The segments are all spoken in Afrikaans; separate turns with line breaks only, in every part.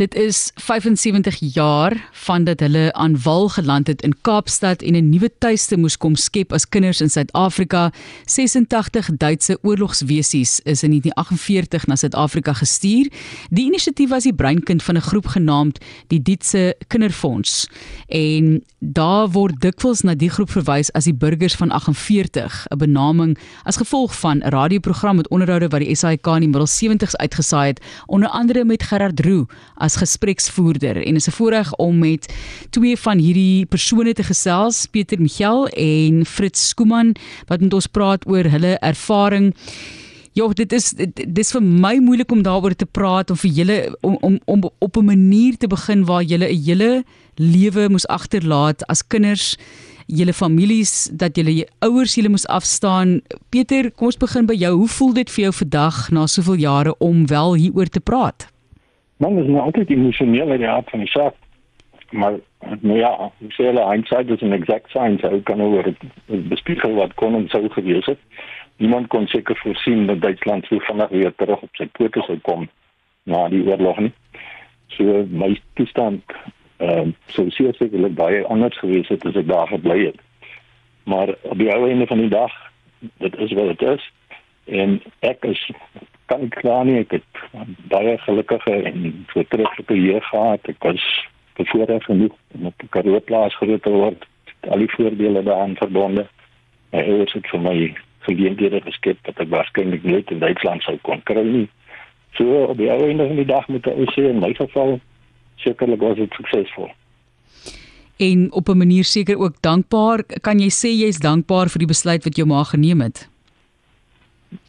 Dit is 75 jaar vandat hulle aan wal geland het in Kaapstad en 'n nuwe tuiste moes kom skep as kinders in Suid-Afrika. 86 Duitse oorlogswesies is in 1948 na Suid-Afrika gestuur. Die inisiatief was die breinkind van 'n groep genaamd die Dietse Kinderfonds. En daar word dikwels na die groep verwys as die burgers van 48, 'n benaming as gevolg van 'n radioprogram met onderhoude wat die SAK in die middel 70s uitgesaai het, onder andere met Gerard Roo as gespreksvoerder en is 'n voorreg om met twee van hierdie persone te gesels, Pieter Michel en Fritz Skooman wat met ons praat oor hulle ervaring. Ja, dit is dis vir my moeilik om daaroor te praat of vir julle om om om op 'n manier te begin waar julle 'n hele lewe moes agterlaat as kinders julle families dat julle ouers julle moes afstaan. Pieter, kom ons begin by jou. Hoe voel dit vir jou vandag na soveel jare om wel hieroor te praat?
Man is nou altyd emosioneel uit die hart van die saak. Maar nou ja, ek sê hulle hindsight is an exact science. Hoe kan oor dit bespiegel wat kon en sou gewees het? Niemand kon seker voorsien dat Duitsland so vinnig weer terug op sy pote sou kom na die oorlog nie. So my toestand ehm uh, so seker sekerlik baie anders gewees het as ek daar gebly het. Maar op die ou einde van die dag, dit is wat dit is en ek is kan ek klaar nie. Ek het baie gelukkige en voortreffelike jeug gehad. Ek was bevoorreg genoeg om op 'n Karoo plaas groot te word. Al die voordele daaraan verbonde. My ouers het vir my geleenthede geskep wat ek waarskynlik nooit in Duitsland sou kon kry nie. So op die einde van die dag met die OC in my geval sekerlik was dit suksesvol.
En op 'n manier seker ook dankbaar. Kan jy sê jy's dankbaar vir die besluit wat jou ma geneem het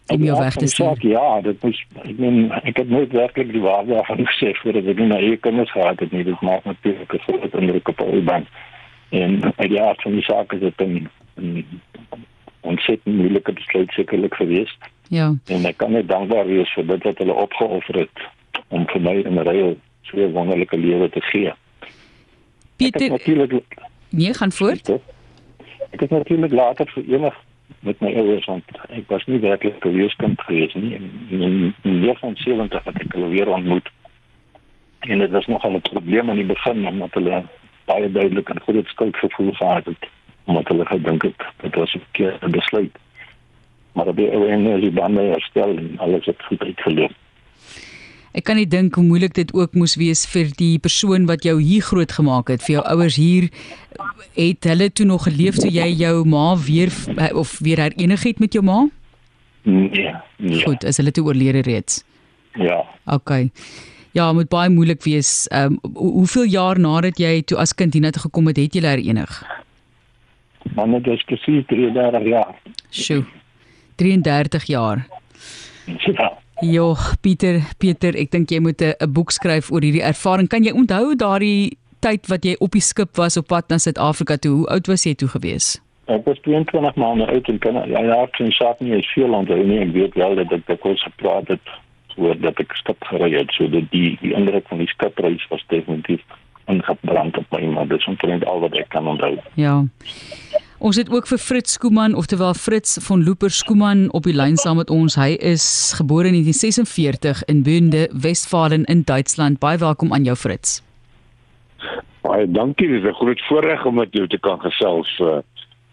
om jou weg te stuur. Ja, dit is ek meen ek het nooit werklik die waarde daarvan gesê voordat ek nou hier kom ons gehad het nie. Dit maak natuurlik 'n groot indruk op al band. En uit die aard van die saak is dit 'n ontsettend moeilike besluit sekerlik geweest.
Ja.
En ek kan net dankbaar wees vir dit wat hulle opgeoffer het om vir my in 'n reël so 'n wonderlike lewe te gee.
Pieter, natuurlik Nee, gaan voort.
Ek het natuurlik later vir eendag met my ouers want ek was nie werklik 'n weeskind gewees nie. En in 1970 het ek hulle weer ontmoet en dit was nog 'n probleem aan die begin omdat hulle baie duidelik 'n groot skuldgevoel gehad het omdat hulle gedink het dit was 'n verkeerde besluit. Maar op die einde is die bande herstel en alles het goed uitgeloop
Ek kan nie dink hoe moeilik dit ook moes wees vir die persoon wat jou hier groot gemaak het, vir jou ouers hier. Het hulle toe nog geleef toe jy jou ma weer of weer herenig het met jou ma?
Nee. nee.
Goed, is hulle toe oorlede reeds?
Ja.
OK. Ja, moet baie moeilik wees. Ehm um, hoeveel jaar nadat jy toe as kind hiernatoe gekom het, het jy herenig?
Man, dit is presies 33 jaar.
Sjoe. 33 jaar.
Ja.
Jo, Pieter, Pieter, ek dink jy moet 'n boek skryf oor hierdie ervaring. Kan jy onthou daardie tyd wat jy op die skip was op pad na Suid-Afrika toe? Hoe oud was jy toe gewees?
Ek was 22 maande oud en kan ja, ja, ek sien saak nie is veel onthou nie. Ek weet wel dat ek dikwels gepraat het oor dat ek skip gery het, so dat die die indruk van die skipreis was definitief ingebrand op my, maar dit is omtrent al wat ek kan onthou.
Ja. Ons het ook vir Fritz Skooman, oftewel Fritz von Looper Skooman op die lyn saam met ons. Hy is gebore in 1946 in Bünde, Westfalen in Duitsland. Baie welkom aan jou Fritz.
Baie dankie. Dit is 'n groot voorreg om met jou te kan gesels, uh,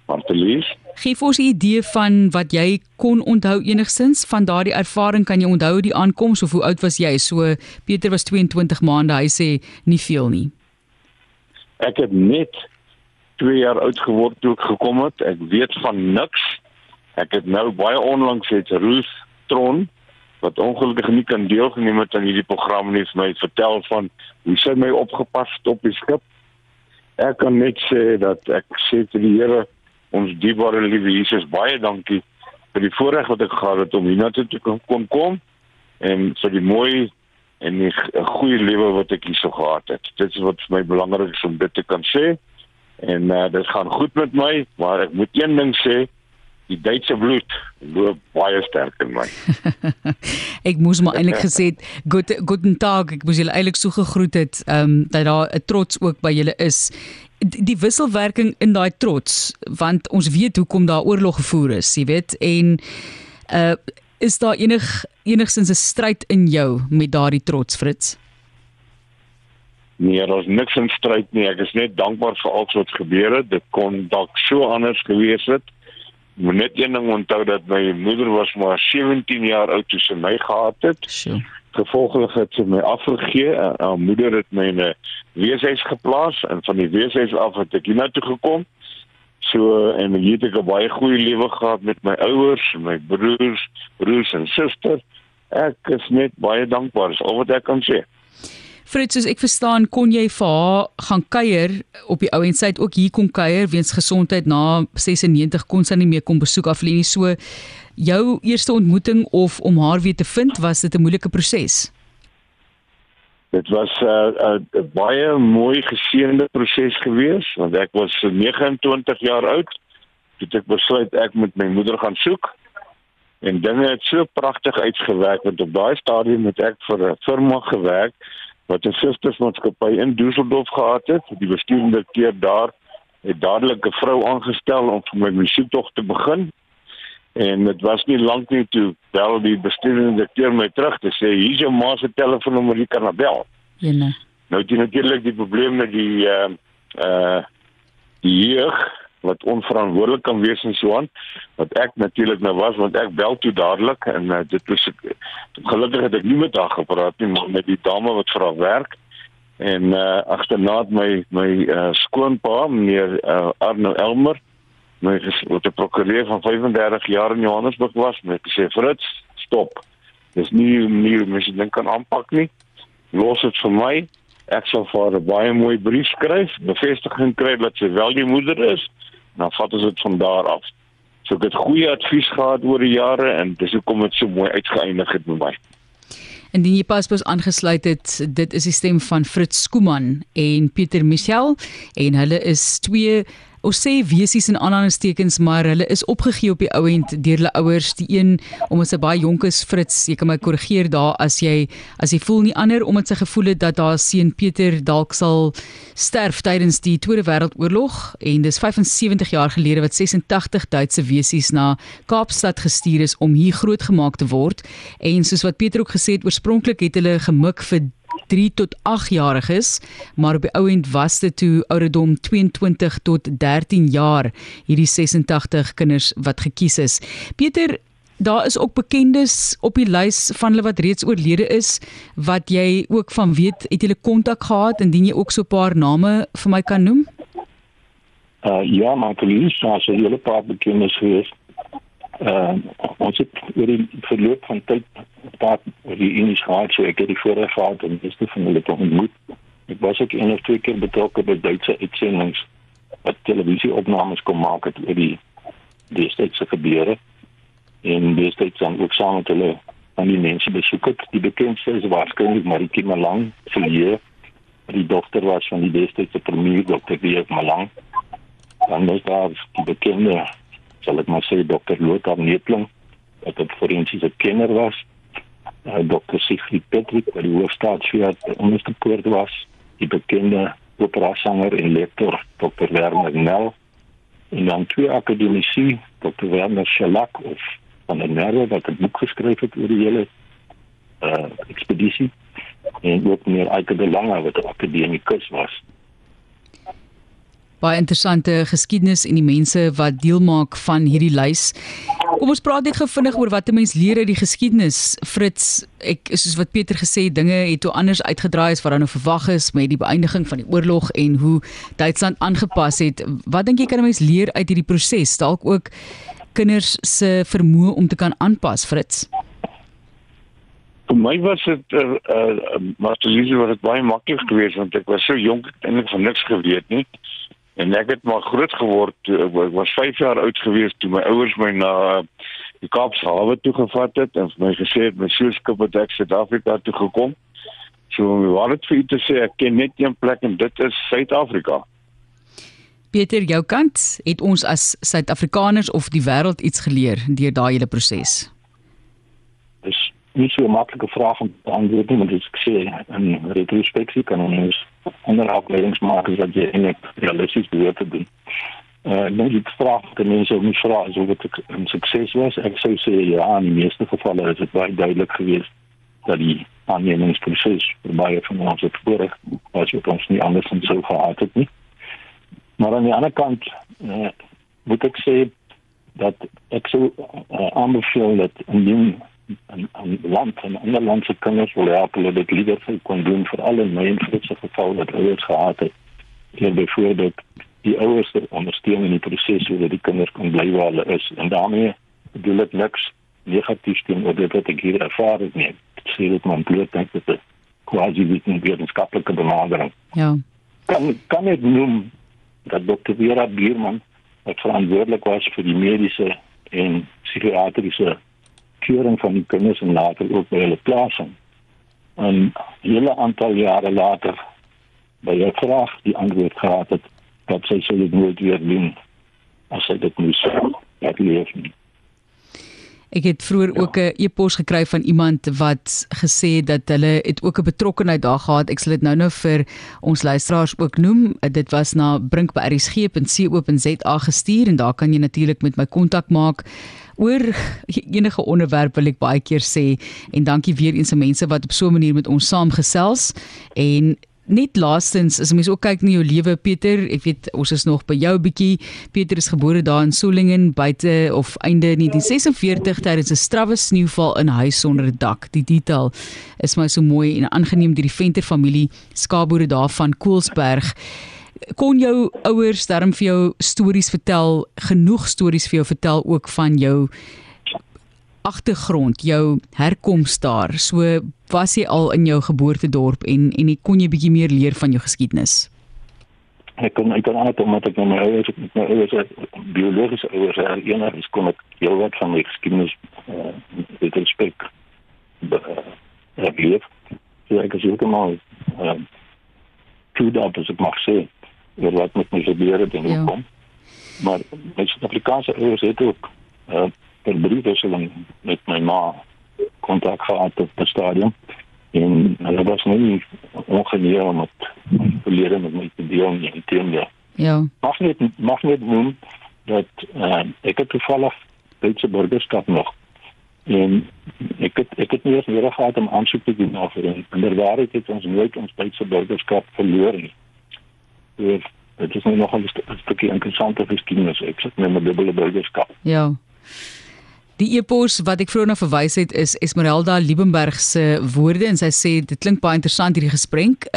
Martelies.
Geef ons 'n idee van wat jy kon onthou enigsins van daardie ervaring. Kan jy onthou die aankoms of hoe oud was jy? So Pieter was 22 maande. Hy sê nie veel nie.
Ek het net 2 jaar oud geword toe ek gekom het. Ek weet van niks. Ek het nou baie onlangs het Ruth Tron wat ongelukkig nie kan deelgeneem het aan hierdie program nie, vir my vertel van hoe sy my opgepas het op die skip. Ek kan net sê dat ek sê te die Here ons dierbare liewe Jesus baie dankie vir die voorreg wat ek gehad het om hiernatoe te kon kom en vir die mooi en 'n goeie lewe wat ek hierso gehad het. Dit is wat vir my belangrik is om dit te kan sê en uh, dit gaan goed met my, maar ek moet een ding sê, die Duitse bloed loop baie sterk in my.
ek moes maar eintlik gesê "Good guten Tag." Ek moes julle eintlik so gegroet het, ehm um, dat daar 'n trots ook by julle is. Die, die wisselwerking in daai trots, want ons weet hoekom daar oorlog gevoer is, jy weet, en uh is daar enig enigstens 'n stryd in jou met daardie trots, Fritz?
Nee, daar's niks in stryd nie. Ek is net dankbaar vir alles wat gebeur het. Dit kon dalk so anders gewees het. Moet net een ding onthou dat my moeder was maar 17 jaar oud toe sy my gehad het.
Sjoe.
Gevolglik het sy my afgegee. Haar moeder het my in 'n weeshuis geplaas en van die weeshuis af het ek hiernatoe gekom. So en hier het ek 'n baie goeie lewe gehad met my ouers, my broers, broers en susters. Ek is net baie dankbaar. Dis al wat ek kan sê.
Fritz, soos ek verstaan, kon jy vir haar gaan kuier op die ou en sy het ook hier kom kuier weens gesondheid na 96 kon sy nie meer kom besoek af nie. So jou eerste ontmoeting of om haar weer te vind, was dit 'n moeilike proses?
Dit was 'n uh, 'n uh, baie mooi geseënde proses gewees want ek was 29 jaar oud toe ek besluit ek moet my moeder gaan soek en dinge het so pragtig uitgewerk want op daai stadium het ek vir 'n firma gewerk wat 'n sustersmaatskappy in Düsseldorf gehad het. Die bestuurende keer daar het dadelik 'n vrou aangestel om vir my musiektog te begin. En dit was nie lank nie toe bel die bestuurende keer my terug te sê hier's jou ma se telefoonnommer, jy kan haar bel.
Ja. Nee.
Nou dit natuurlik die probleem met die uh uh die jeug wat onverantwoordelik kan wees en so aan wat ek natuurlik nou was want ek bel toe dadelik en uh, dit was gelukkig het ek nie met haar gepraat nie maar met die dame wat vir haar werk en uh, agterna my my uh, skoonpa meneer uh, Arno Elmer my wat 'n prokureur van 35 jaar in Johannesburg was met gesê Fritz stop. Dis nie nie mens dink kan aanpak nie. Los dit vir my. Ek sal vir haar 'n baie mooi brief skryf bevestiging kry dat sy wel die moeder is dan vat ons dit van daar af. So ek het goeie advies gehad oor die jare en dis hoekom dit so mooi uitgeëindig het met my.
Indien jy paspoort aangesluit het, dit is die stem van Fritz Skooman en Pieter Michel en hulle is twee ons sê wesies in aanhalingstekens maar hulle is opgegee op die ouend deur hulle ouers. Die een omdat sy baie jonk is Fritz jy kan my korrigeer daar as jy as jy voel nie ander omdat sy gevoel het dat haar seun Pieter dalk sal sterf tydens die Tweede Wêreldoorlog. En dis 75 jaar gelede wat 86 Duitse wesies na Kaapstad gestuur is om hier grootgemaak te word. En soos wat Pieter ook gesê het oorspronklik het hulle gemik vir 3 tot 8 jariges, maar op die ouend was dit toe ouderdom 22 tot 13 jaar hierdie 86 kinders wat gekies is. Pieter Daar is ook bekendes op die lys van hulle wat reeds oorlede is wat jy ook van weet het hulle kontak gehad indien jy ook so 'n paar name vir my kan noem?
Uh ja, maar ek het al so 'n hele paar bekendes Uh ons het oor die verloop van tyd paar die Indies gehad, so ek het die voorreg gehad om meeste van hulle te ontmoet. Ek was ook een of twee keer betrokke by Duitse uitsendings wat televisieopnames kom maak het oor die destydse gebeure en destyds dan ook saam met hulle aan die mense besoek het. Die bekendste is waarskynlik Maritje Malang, sy hier die dokter was van die destydse premier dokter Dirk Malang. Dan is daar die bekende sal ek maar sê dokter Lothar Netling wat 'n forensiese kenner was uh, Dr. Sigrid Patrick wat die hoofstaatsveer onderste poort was, die bekende operasanger en lektor Dr. Werner Nel en dan twee akademici, Dr. Werner Schalak of van der Merwe wat 'n boek geskryf het oor die hele uh ekspedisie en ook meer Eike de Lange wat 'n akademikus was
baie interessante geskiedenis en die mense wat deel maak van hierdie lys. Kom ons praat net gevinnig oor wat 'n mens leer uit die geskiedenis. Fritz, ek soos wat Pieter gesê het, dinge het toe anders uitgedraai as wat dan nou verwag is met die beëindiging van die oorlog en hoe Duitsland aangepas het. Wat dink jy kan 'n mens leer uit hierdie proses? Dalk ook kinders se vermoë om te kan aanpas, Fritz.
Vir my was dit uh, uh, maar te lees wat dit baie maklik geweest want ek was so jonk en ek het niks geweet nie. En ek het maar groot geword. Ek was 5 jaar oud gewees toe my ouers my na die Kaapse hawe toe gevat het en my gesê het my seeskip het ek Suid-Afrika toe gekom. So wat dit vir u te sê, ek ken net een plek en dit is Suid-Afrika.
Pieter, jou kant, het ons as Suid-Afrikaners of die wêreld iets geleer deur daai hele proses?
Nie so 'n maklike vraag om te antwoord nie, want ek sê in retrospeksie kan ons ander afleidingsmakers wat jy eintlik realisties behoort te doen. Uh, nou die vraag wat mense ook moet vra is of dit 'n sukses was. Ek sou sê ja, in die meeste gevalle is dit baie duidelik geweest dat die aannemingsproses baie van ons het was wat ons nie andersins sou gehad het nie. Maar aan die ander kant uh, moet ek sê dat ek sou uh, aanbeveel dat indien 'n 'n land en ander lande se kinders wil help hulle dit liewer sou kon doen vir alle my en Fritse geval wat ouers gehad het. Hier byvoorbeeld die ouers ondersteun in die proses sodat die kinders kan bly waar hulle is en daarmee bedoel ek niks negatief teenoor dit wat ek hier ervaar het nie. Ek sê dit maar bloot dink dit is quasi wetenskaplike benadering.
Ja.
Kan kan ek noem dat Dr. Vera Bierman wat verantwoordelik was vir die mediese en psigiatriese keuring van die kinders en later ook by hulle plasing. En hele aantal jare later by 'n vraag die antwoord gehad het dat sy sou dit nooit weer doen as sy dit moes laat leef nie.
Ek het vroeër ja. ook 'n e-pos gekry van iemand wat gesê het dat hulle het ook 'n betrokkeheid daar gehad. Ek sal dit nou-nou vir ons luisteraars ook noem. Dit was na brink@rsg.co.za gestuur en daar kan jy natuurlik met my kontak maak oor enige onderwerp wil ek baie keer sê en dankie weer eens aan mense wat op so 'n manier met ons saamgesels en Net laastens, as mens ook kyk na jou lewe Pieter, ek weet ons is nog by jou bietjie. Pieter is gebore daar in Solingen buite of einde 1946 tydens 'n strawwe sneeuval in huis sonder 'n dak. Die detail is my so mooi en aangeneem deur die Venter familie skaapboere daar van Koelsberg kon jou ouers darm vir jou stories vertel, genoeg stories vir jou vertel ook van jou agtergrond, jou herkoms daar. So was jy al in jou geboortedorp en en ek kon jy bietjie meer leer van jou geskiedenis.
Ek kon ek kon net omdat ek my ouers met my ouers biologiese ouers en enig is kon ek heel wat van my geskiedenis uh, met respek herleef. So ek is heeltemal uh, toe dat as ek mag sê oor wat met my gebeur het en hoe ja. kom. Maar my Suid-Afrikaanse ouers het ook uh per briefwisseling met my ma kontak gehad op die stadium en hulle was nie ongeneem om het verlede met my te deel nie in teende.
Ja.
Mag net mag net noem dat uh, ek het toevallig Duitse burgerskap nog en ek het ek het nie eens nodig gehad om aansoek te doen na vir en inderwaarheid het ons nooit ons Duitse burgerskap verloor nie weer. Dit is nog 'n stukkie interessante geskiedenis ek sit met my dubbele burgerskap.
Ja Die epos wat ek vroeër na verwys het is Esmeralda Liebenberg se woorde en sy sê dit klink baie interessant hierdie gesprek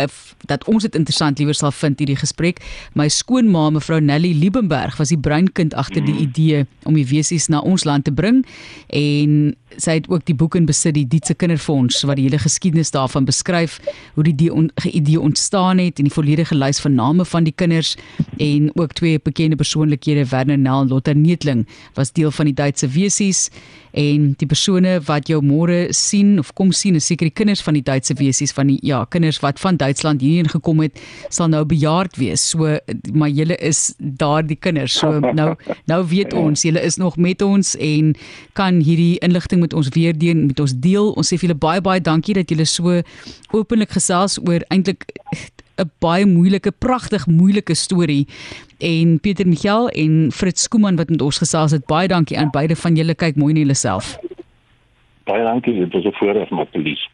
dat ons dit interessant liewer sal vind hierdie gesprek. My skoonma mevrou Nelly Liebenberg was die breinkind agter die mm. idee om die wesies na ons land te bring en sy het ook die boek in besit die Dietse Kinderfonds wat die hele geskiedenis daarvan beskryf hoe die idee ontstaan het en die volledige lys van name van die kinders en ook twee bekende persoonlikhede Werner Nel en Lotta Neetling was deel van die Duitse wesies en die persone wat jou môre sien of kom sien is seker die kinders van die Duitse wesies van die ja kinders wat van Duitsland hierheen gekom het sal nou bejaard wees. So maar julle is daardie kinders. So nou nou weet ons julle is nog met ons en kan hierdie inligting met ons weer deel met ons deel. Ons sê vir julle baie baie dankie dat julle so openlik gesels oor eintlik 'n baie moeilike, pragtig moeilike storie. En Pieter Michael en Fritz Skooman wat met ons gesels het, baie dankie aan beide van julle. Kyk mooi na julleself.
Baie dankie, dit was 'n voorreg om te lees.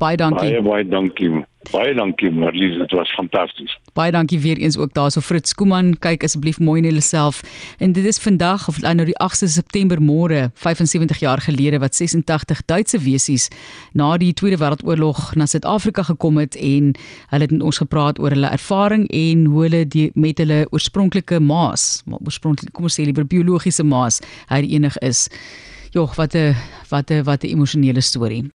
Baie dankie.
Baie baie dankie. Baie dankie Marlies, dit was fantasties.
Baie dankie weer eens ook daarso Fritz Skooman. Kyk asseblief mooi na jouself. En dit is vandag of nou die 8de September môre, 75 jaar gelede wat 86 Duitse wesies na die Tweede Wêreldoorlog na Suid-Afrika gekom het en hulle het met ons gepraat oor hulle ervaring en hoe hulle die, met hulle oorspronklike maas, maar oorspronklik kom ons sê liewer biologiese maas, hy enig is. Jogg, wat 'n wat 'n wat 'n emosionele storie.